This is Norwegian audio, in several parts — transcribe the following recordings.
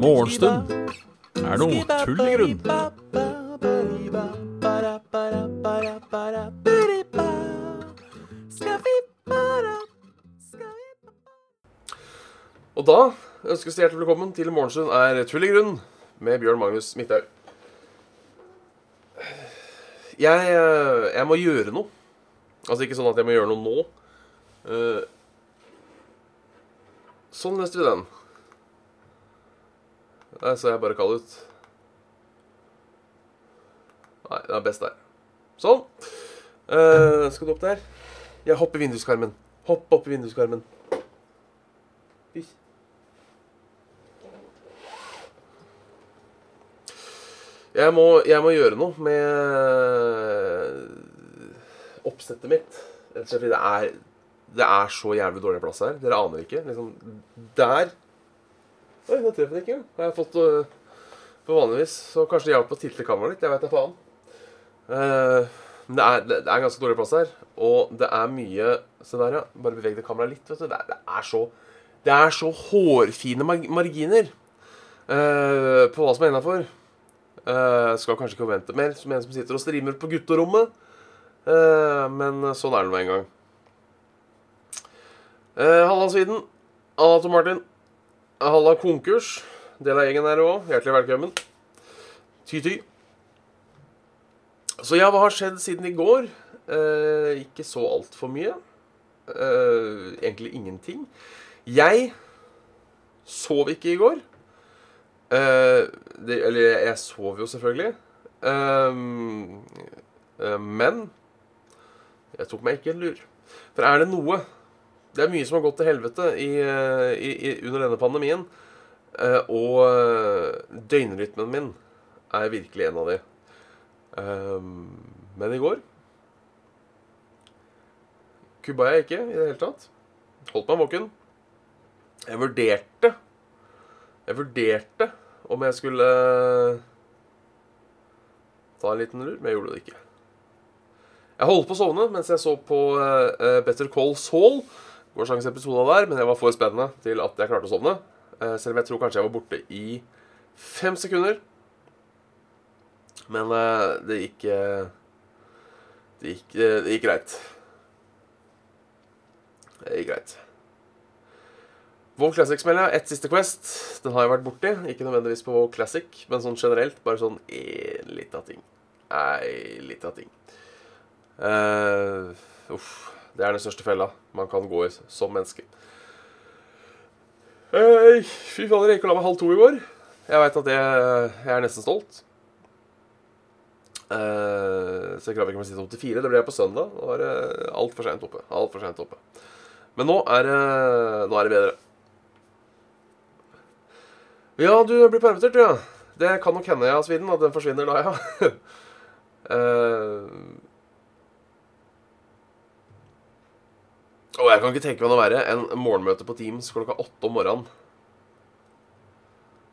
Morgenstund er noe tull i grunn. Og da ønskes det hjertelig velkommen til Morgenstund er tull i grunn med Bjørn Magnus Midthaug. Jeg, jeg må gjøre noe. Altså ikke sånn at jeg må gjøre noe nå. Uh, sånn leste vi den. Der så jeg bare kald ut. Nei, det er best der. Sånn. Uh, skal du opp der? Jeg hopper vinduskarmen. Hopp opp i vinduskarmen. Jeg må, jeg må gjøre noe med oppsettet mitt. Det er, det er så jævlig dårlig plass her. Dere aner ikke. Liksom, der Oi, nå treffer den ikke. Har jeg fått øh, For vanligvis så kanskje det hjalp å tilte kameraet litt. Jeg veit da faen. Eh, men det er, det er ganske dårlig plass her. Og det er mye Se der, ja. Bare beveg det kameraet litt. vet du. Det er, det er så Det er så hårfine marginer uh, på hva som er innafor. Uh, skal kanskje ikke forvente mer som en som sitter og streamer på gutterommet. Uh, men sånn er det nå en gang. Uh, halla, Sviden. Halla, Tom Martin. Halla, konkurs. Del av gjengen her òg. Hjertelig velkommen. Ty-ty. Så ja, hva har skjedd siden i går? Eh, ikke så altfor mye. egentlig ingenting. Jeg sov ikke i går. Eh, det, eller jeg sov jo selvfølgelig. Uh, men jeg tok meg ikke en lur. For er det noe Det er mye som har gått til helvete i, i, i, under denne pandemien. Uh, og døgnrytmen min er virkelig en av de. Men i går kubba jeg ikke i det hele tatt. Holdt meg våken. Jeg vurderte Jeg vurderte om jeg skulle eh, ta en liten lur, men jeg gjorde det ikke. Jeg holdt på å sovne mens jeg så på uh, Better Call Saul. Gårsdagens episode der, men jeg var for spennende til at jeg klarte å sovne. Uh, selv om jeg tror kanskje jeg var borte i fem sekunder. Men uh, det gikk det gikk, det gikk greit. Det gikk greit. WoW Classic smeller jeg. Ett siste Quest. Den har jeg vært borti. Ikke nødvendigvis på WoW Classic, men sånn generelt. Bare sånn én lita ting. Ei lita ting. Uh, uff. Det er den største fella man kan gå i som menneske. Uh, fy fader, jeg gikk og la meg halv to i går. Jeg veit at jeg, jeg, er nesten stolt. Uh, så jeg klarer ikke å sitte opp til fire. Det ble jeg på søndag. Da var det altfor seint oppe. Alt for sent oppe. Men nå er, nå er det bedre. Ja, du blir permittert, du, ja. Det kan nok hende, ja, Sviden, at den forsvinner da, ja. uh... Og jeg kan ikke tenke meg noe verre enn morgenmøte på Teams klokka åtte om morgenen.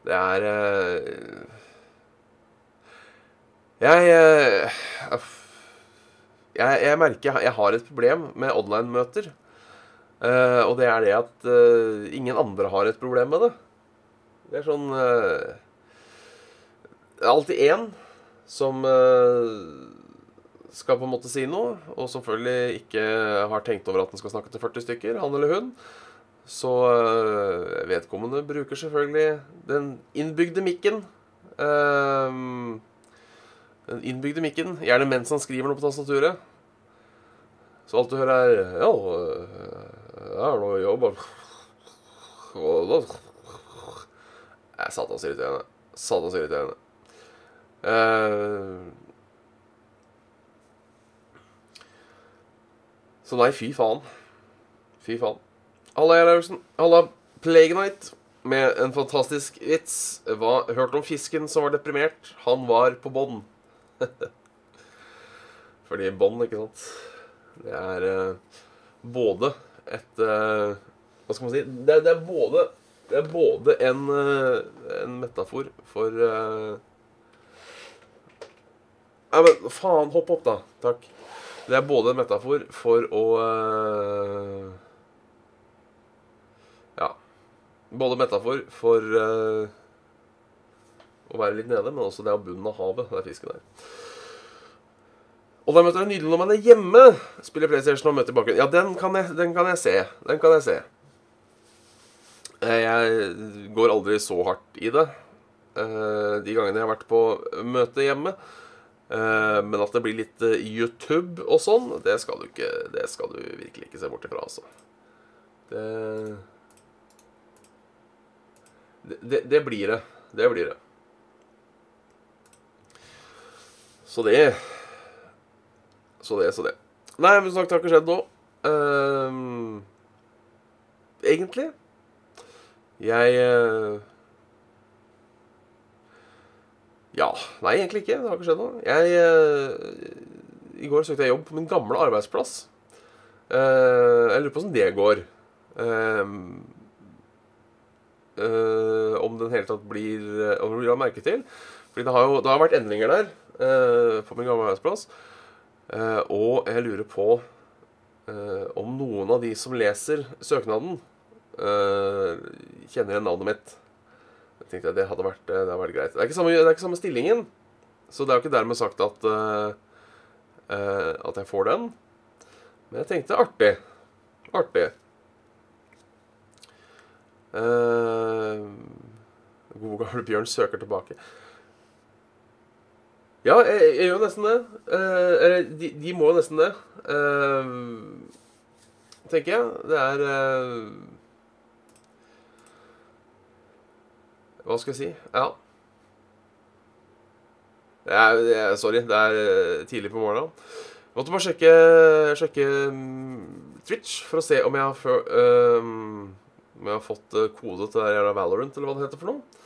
Det er uh... jeg, uh... jeg, jeg merker jeg har et problem med online-møter. Uh, og det er det at ingen andre har et problem med det. Det er sånn Det er alltid én som skal på en måte si noe, og selvfølgelig ikke har tenkt over at den skal snakke til 40 stykker, han eller hun. Så uh, vedkommende bruker selvfølgelig den innbygde mikken. den innbygde mikken, gjerne mens han skriver noe på tastaturet. Så alt du hører, er Ja, jeg har noe jobb satans irriterende. Satans irriterende. Uh, så nei, fy faen. Fy faen. Halla, Gjerlausen. Halla, Plague Night. Med en fantastisk vits. Hva, hørte om fisken som var deprimert? Han var på bånn. Fordi bånd, ikke sant? Det er uh, både et uh, Hva skal man si? Det, det er både det er både en, eh, en metafor for uh... Nei, men faen, hopp opp, da. Takk. Det er både en metafor for å uh, Ja. Både metafor for uh, å være litt nede, men også det av bunnen av havet. Det er fisken der. Og da møter jeg nydelig når man er hjemme. Spiller PlayStation og møter bakgrunnen. Ja, den kan, jeg, den kan jeg se. Den kan jeg se. Eh, Jeg går aldri så hardt i det. De gangene jeg har vært på møte hjemme. Eh, Men at det blir litt eh, YouTube og sånn, det skal du ikke Det skal du virkelig ikke se bort ifra, altså. Det det, det, blir det. Det blir det. Så det Så det, så det. Nei, men som sagt, det har ikke skjedd nå. Ehm, egentlig. Jeg eh, Ja. Nei, egentlig ikke. Det har ikke skjedd noe. Jeg uh, I går søkte jeg jobb på min gamle arbeidsplass. Uh, jeg lurer på åssen det går. Ehm, eh, om den hele tatt blir Om det blir lagt merke til. Fordi det har jo det har vært endringer der på min gamle arbeidsplass. Og jeg lurer på om noen av de som leser søknaden, kjenner igjen navnet mitt. Tenkte jeg det hadde vært, det hadde vært greit. Det er, samme, det er ikke samme stillingen, så det er jo ikke dermed sagt at, uh, uh, at jeg får den. Men jeg tenkte artig. Artig. Uh, god gamle Bjørn søker tilbake. Ja, jeg, jeg gjør nesten det. Eh, eller de, de må nesten det. Eh, tenker jeg. Det er eh, Hva skal jeg si? Ja. Det er, det er, sorry, det er eh, tidlig på morgenen. Måtte bare sjekke, sjekke mm, Twitch for å se om jeg har, for, um, om jeg har fått eh, kode til det Valorant, eller hva det heter for noe.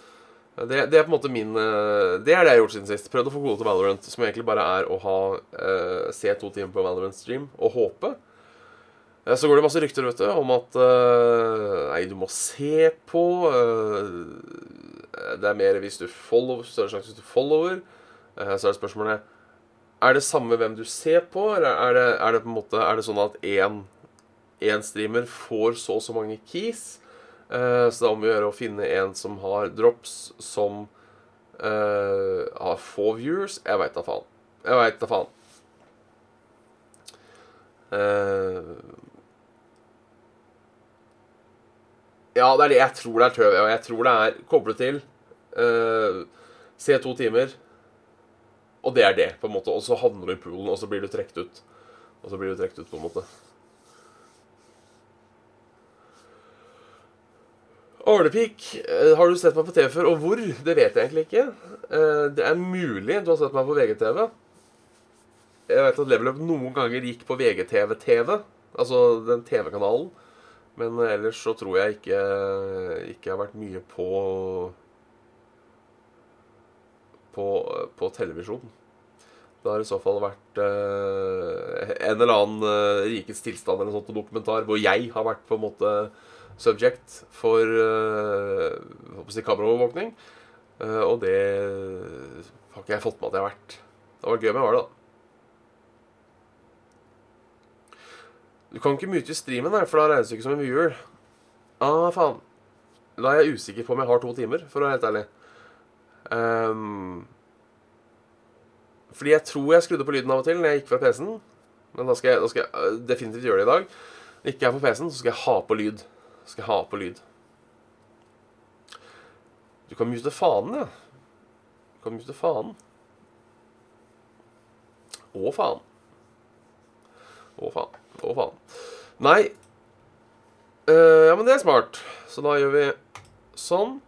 Det, det er på en måte min eh, Det er det jeg har gjort siden sist. Prøvd å få kode til Valorant, som egentlig bare er å ha uh, se to timer på Valorant-stream og håpe. Så går det masse rykter vet du, om at uh, Nei, du må se på. eh, det er mer hvis du follow, større hvis du follower. Eh, så er det spørsmålet Er det samme hvem du ser på, eller er det, er det på en måte Er det sånn at én streamer får så og så mange keys? Eh, så det er om å gjøre å finne en som har drops, som uh, har få viewers. Jeg veit da faen. Jeg veit da faen. Uh, ja, det er det jeg tror det er tøv. Og jeg tror det er koblet til eh, Se to timer, og det er det, på en måte. Og så havner du i poolen, og så blir du trukket ut. Og så blir du trukket ut, på en måte. Arnepik, eh, har du sett meg på TV før? Og hvor? Det vet jeg egentlig ikke. Eh, Det er mulig du har sett meg på VGTV. Jeg vet at Level Up noen ganger gikk på VGTV-TV, altså den TV-kanalen. Men ellers så tror jeg ikke, ikke jeg har vært mye på på, på televisjon. Det har i så fall vært eh, en eller annen eh, Rikets tilstand eller noe sånt dokumentar hvor jeg har vært på en måte subject for eh, kameraovervåkning. Eh, og det har ikke jeg fått med at jeg har vært. Det hadde vært gøy om jeg var det, da. Du kan ikke mute streamen, her, for da regnes du ikke som en viewer. Ah, faen. Da er jeg usikker på om jeg har to timer, for å være helt ærlig. Ehm, fordi jeg tror jeg skrudde på lyden av og til når jeg gikk fra PC-en. Men da skal jeg, da skal jeg øh, definitivt gjøre det i dag. Når jeg ikke er på PC-en, så skal jeg ha på lyd. Skal jeg ha på lyd. Du kan mute fanen, ja. Du kan mute fanen. Å, faen. Å, faen. Å, faen. Nei Uh, Ja, men det er smart. Så da gjør vi sånn.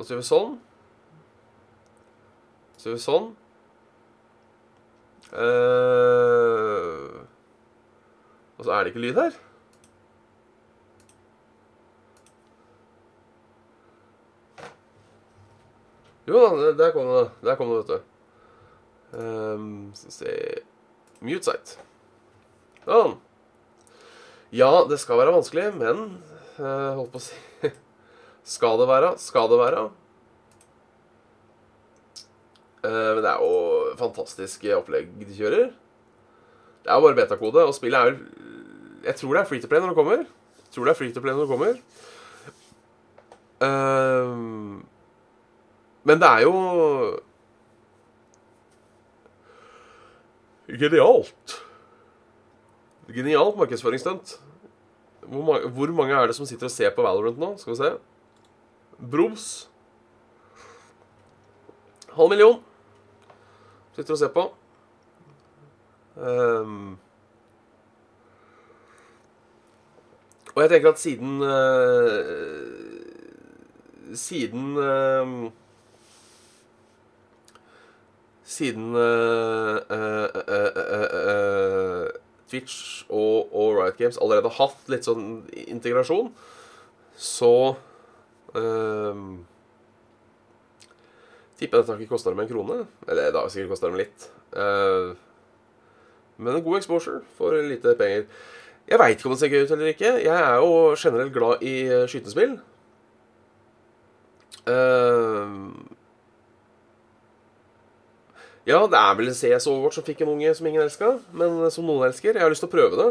Og så gjør vi sånn. Så gjør vi sånn. Uh, og så er det ikke lyd her. Jo da, der kom det. Der kom det, vet du. Um, skal vi se Mute site. Sånn. Ja, det skal være vanskelig, men uh, Holdt på å si Skal det være? Skal det være? Eh, men det er jo fantastisk opplegg de kjører. Det er jo bare betakode, og spillet er jo Jeg tror det er free to play når det kommer. Jeg tror det er free to play når det kommer. Eh, men det er jo Genialt. Genialt markedsføringsstunt. Hvor, mange er det som sitter og ser på Valorant nå? Skal vi se. Bros. Halv million. Sitter og ser på. Um, og jeg tenker at siden uh, Siden uh, Siden uh, Twitch og, og Riot Games allerede har hatt litt sånn integrasjon, så um, tipper dette ikke kosta dem en krone. Eller har sikkert kosta dem litt. Uh, men en god exposure for lite penger. Jeg veit ikke om det ser gøy ut eller ikke. Jeg er jo generelt glad i skytespill. Uh, ja, det er vel CS Overwatch som fikk en unge som ingen elska, men som noen elsker. Jeg har lyst til å prøve det.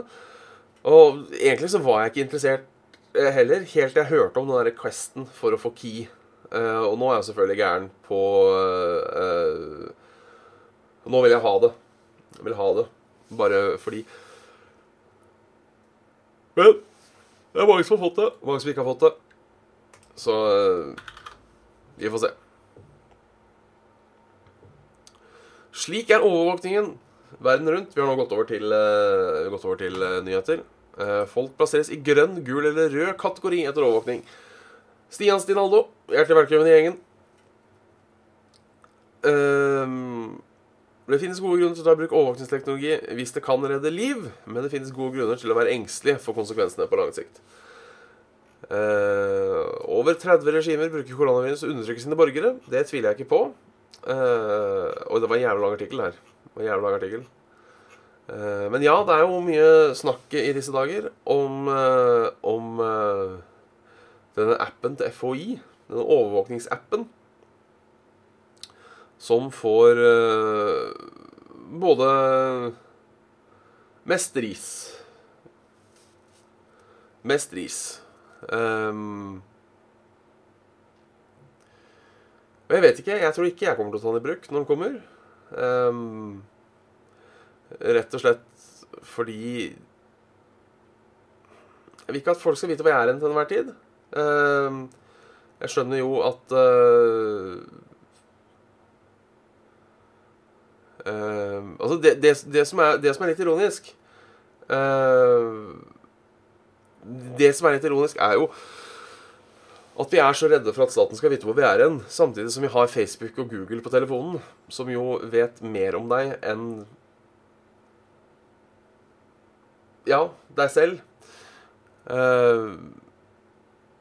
Og egentlig så var jeg ikke interessert eh, heller, helt til jeg hørte om den der questen for å få key. Uh, og nå er jeg selvfølgelig gæren på uh, Nå vil jeg ha det. Jeg vil ha det. Bare fordi Men det er mange som har fått det. Mange som ikke har fått det. Så uh, vi får se. Slik er overvåkningen verden rundt. Vi har nå gått over til, gått over til nyheter. Uh, folk plasseres i grønn, gul eller rød kategori etter overvåkning. Stian Stinaldo, hjertelig velkommen i gjengen. det finnes gode grunner til å ta i bruk overvåkningsteknologi hvis det kan redde liv, men det finnes gode grunner til å være engstelig for konsekvensene på lang sikt. over 30 regimer bruker koronavirus å undertrykke sine borgere. Det tviler jeg ikke på. Uh, og det var en jævlig lang artikkel her. Det var en jævlig lang artikkel. Uh, men ja, det er jo mye snakk i disse dager om, uh, om denne appen til FHI. Denne overvåkningsappen. Som får både mest ris Mest ris. Um, jeg vet ikke. Jeg tror ikke jeg kommer til å ta den i bruk når den kommer. Um, rett og slett fordi Jeg vil ikke at folk skal vite hva jeg er hen til enhver tid. Um, jeg skjønner jo at uh, uh, Altså, det, det, det, som er, det, som er, litt ironisk uh, Det som er litt ironisk, er jo at vi er så redde for at staten skal vite hvor vi er hen, samtidig som vi har Facebook og Google på telefonen, som jo vet mer om deg enn Ja, deg selv. Uh,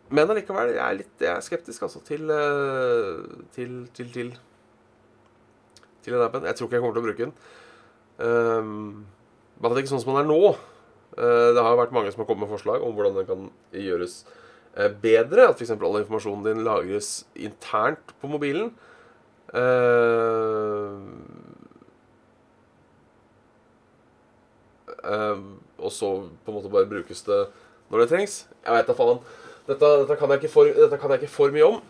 men allikevel, jeg er litt jeg er skeptisk altså til, uh, til, til, til til den appen. Jeg tror ikke jeg kommer til å bruke den. Um, I hvert fall ikke sånn som den er nå. Uh, det har vært mange som har kommet med forslag om hvordan den kan gjøres Eh, bedre. At f.eks. all informasjonen din lagres internt på mobilen. Uh, uh, og så på en måte bare brukes det når det trengs. Jeg veit da faen. Dette, dette, kan jeg ikke for, dette kan jeg ikke for mye om.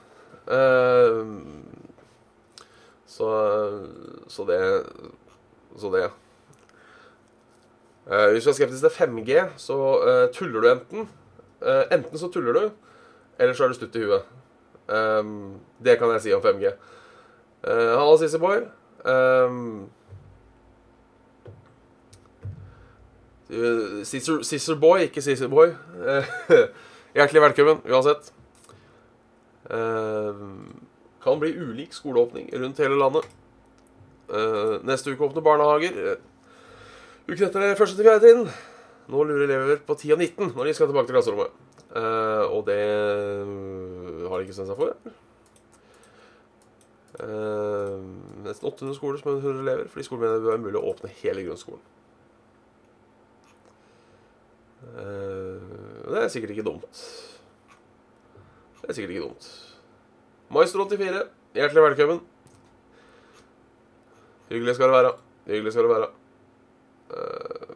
Uh, så, så det Så det. hvis du er skeptisk til 5G, så tuller du enten Uh, enten så tuller du, eller så er du stutt i huet. Um, det kan jeg si om 5G. Uh, Halla, Sissy Boy. Um, Sister Boy, ikke Sissy Boy. hjertelig velkommen uansett. Uh, kan bli ulik skoleåpning rundt hele landet. Neste uke åpner barnehager. Uken etter det første til fjerde trinn. Nå lurer elever på 10 og 19 når de skal tilbake til klasserommet. Og det har de ikke bestemt seg for. Nesten 800 skoler som har 100 elever, fordi skolen mener det er mulig å åpne hele grunnskolen. Uh, det er sikkert ikke dumt. Det er sikkert ikke dumt. Maestro84, hjertelig velkommen. Hyggelig skal det være. Hyggelig skal det være. Eh,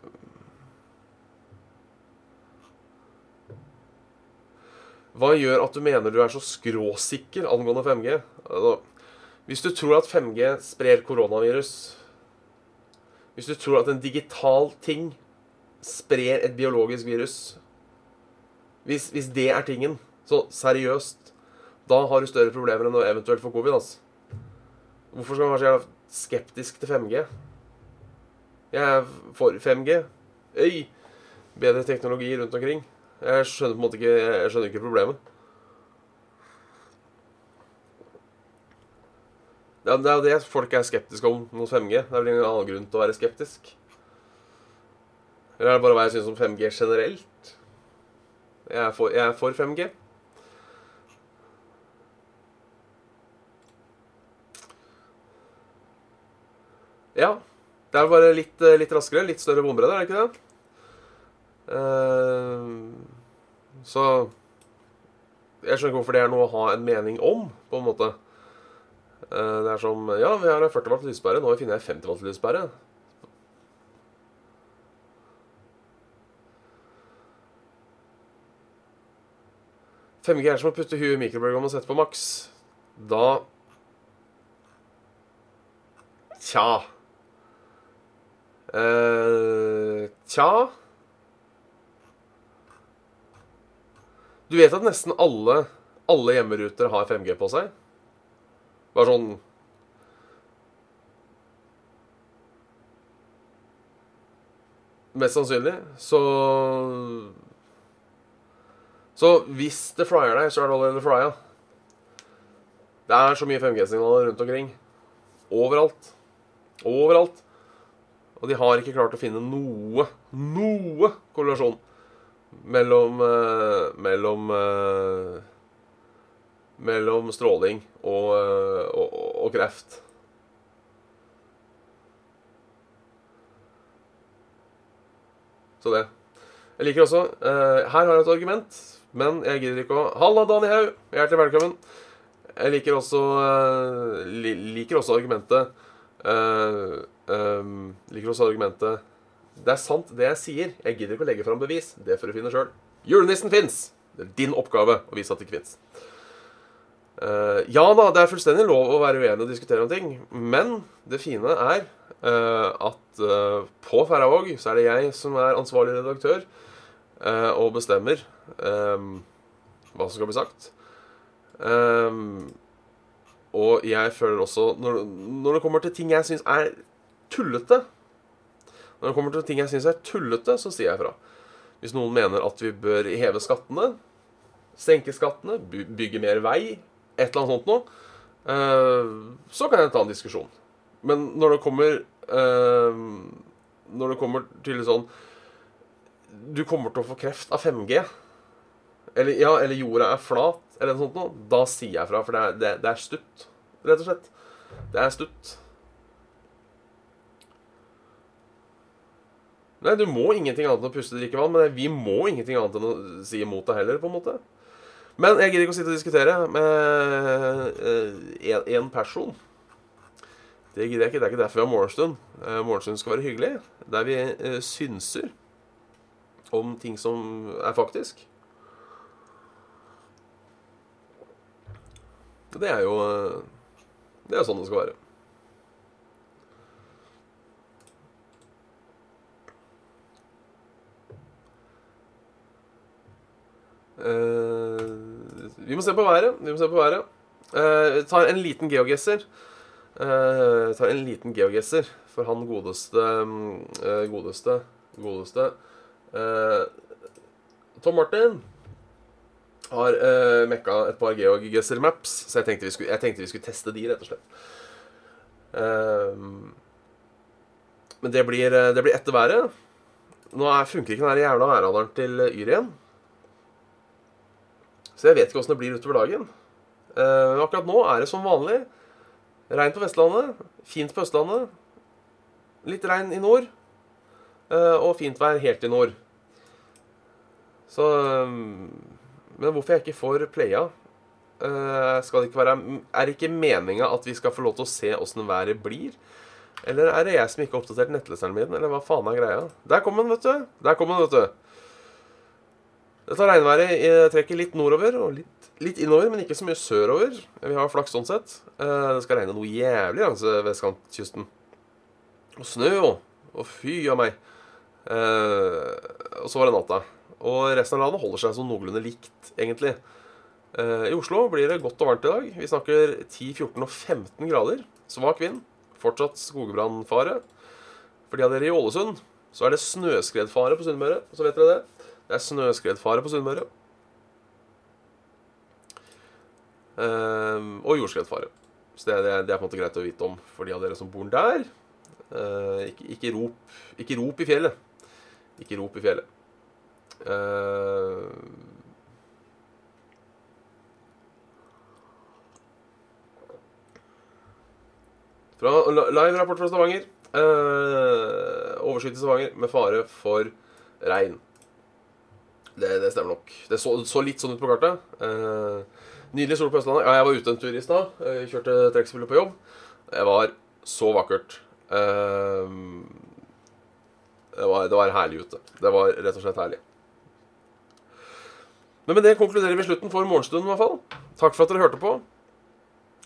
Hva gjør at du mener du er så skråsikker angående 5G? Altså, hvis du tror at 5G sprer koronavirus Hvis du tror at en digital ting sprer et biologisk virus Hvis, hvis det er tingen, så seriøst Da har du større problemer enn å eventuelt få covid. Altså. Hvorfor skal man være så skeptisk til 5G? Jeg er for 5G. Øy! Bedre teknologi rundt omkring. Jeg skjønner på en måte ikke, jeg skjønner ikke problemet. Det er jo det folk er skeptiske om mot 5G. Det er vel ingen annen grunn til å være skeptisk. Eller er det bare hva jeg syns om 5G generelt? Jeg er for, jeg er for 5G. Ja. Det er bare litt, eh, litt raskere, litt større bombredde, er det ikke det? Eh, så Jeg skjønner ikke hvorfor det er noe å ha en mening om, på en måte. Eh, det er som Ja, vi har 40 watt lyspære. Nå funnet en 50 watt lyspære. G er som å putte huet i mikrobølgeovnen og sette på maks. Da Tja. Eh, tja Du vet at nesten alle, alle hjemmeruter har 5G på seg? Bare sånn Mest sannsynlig. Så Så hvis det flyer deg, så er det allerede flya. Det er så mye 5G-signaler rundt omkring. Overalt. Overalt. Og de har ikke klart å finne noe, noe korrelasjon mellom eh, Mellom eh, Mellom stråling og, eh, og, og kreft. Så det. Jeg liker også Her har jeg et argument, men jeg gidder ikke å Halla, Dani Haug! Hjertelig velkommen. Jeg liker også, uh, li, liker også argumentet uh, um, Liker også argumentet Det er sant, det jeg sier. Jeg gidder ikke å legge fram bevis. Det får du finne sjøl. Julenissen fins! Det er din oppgave å vise at det ikke fins. ja da, det er fullstendig lov å være uenig og diskutere om ting, men det fine er at på Færøyvåg så er det jeg som er ansvarlig redaktør og bestemmer hva som skal bli sagt. og jeg føler også når, når det kommer til ting jeg syns er tullete Når det kommer til ting jeg syns er tullete, så sier jeg fra. Hvis noen mener at vi bør heve skattene, senke skattene, bygge mer vei, et eller annet sånt noe, så kan jeg ta en diskusjon. Men når det kommer Når det kommer til sånn Du kommer til å få kreft av 5G. Eller, ja, eller jorda er flat, eller noe sånt noe. Da sier jeg fra, for det er, det, det er stutt. Rett og slett. Det er stutt. Nei, du må ingenting annet enn å puste drikkevann, men vi må ingenting annet enn å si imot det heller, på en måte. Men jeg gidder ikke å sitte og diskutere med én person. Det gidder jeg ikke. Det er ikke derfor vi har morgenstund. Morgenstund skal være hyggelig. Der vi synser om ting som er faktisk. Det er jo Det er sånn det skal være. Uh, vi må se på været. Vi må se på været. Uh, tar en liten geogesser. Uh, tar en liten geogesser for han godeste uh, Godeste Godeste Tom Martin har uh, mekka et par geogesser-maps, så jeg tenkte, skulle, jeg tenkte, vi skulle, teste de, rett og slett. men det blir, det blir etter været. Nå er, funker ikke den jævla værradaren til Yr igjen. Så jeg vet ikke åssen det blir utover dagen. Uh, akkurat nå er det som vanlig. Regn på Vestlandet, fint på Østlandet. Litt regn i nord. Uh, og fint vær helt i nord. Så um, Men hvorfor jeg ikke får playa uh, skal det ikke være, Er det ikke meninga at vi skal få lov til å se åssen været blir Eller er det jeg som ikke har oppdatert nettleseren min? Eller hva faen er greia? Der kom den, vet du. Der kom den, vet du. Dette regnværet eh, trekker litt nordover og litt, litt innover, men ikke så mye sørover. Vi har flaks sånn sett. Eh, Det skal regne noe jævlig langs vestkantkysten. Og snø jo. Og fy av meg. Eh, og så var det natta. Og resten av landet holder seg sånn noenlunde likt, egentlig. Eh, I Oslo blir det godt og varmt i dag. Vi snakker 10, 14 og 15 grader. Svak vind. Fortsatt skogbrannfare. For de av dere i Ålesund, så er det snøskredfare på Sunnmøre. Så vet dere det. Det er snøskredfare på Sunnmøre. Ehm, og jordskredfare. Så det, det, det er på en måte greit å vite om for de av dere som bor der. Eh, ikke, ikke, rop, ikke rop i fjellet. Ikke rop i fjellet. Uh, Fra Live-rapport fra Stavanger. Uh, overskyet i Stavanger med fare for regn. Det, det stemmer nok. Det så, så litt sånn ut på kartet. Uh, nydelig sol på Østlandet. Ja, jeg var ute en tur i stad. Kjørte trekkspillet på jobb. Det var så vakkert. Eh, det, var, det var herlig ute. Det var rett og slett herlig. Men med det konkluderer vi slutten for morgenstunden, i hvert fall. Takk for at dere hørte på.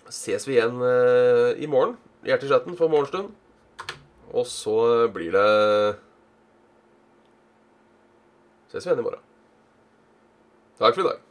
Ses vi igjen eh, i morgen. Hjertechatten for morgenstund. Og så blir det Ses vi igjen i morgen. Takk for i dag.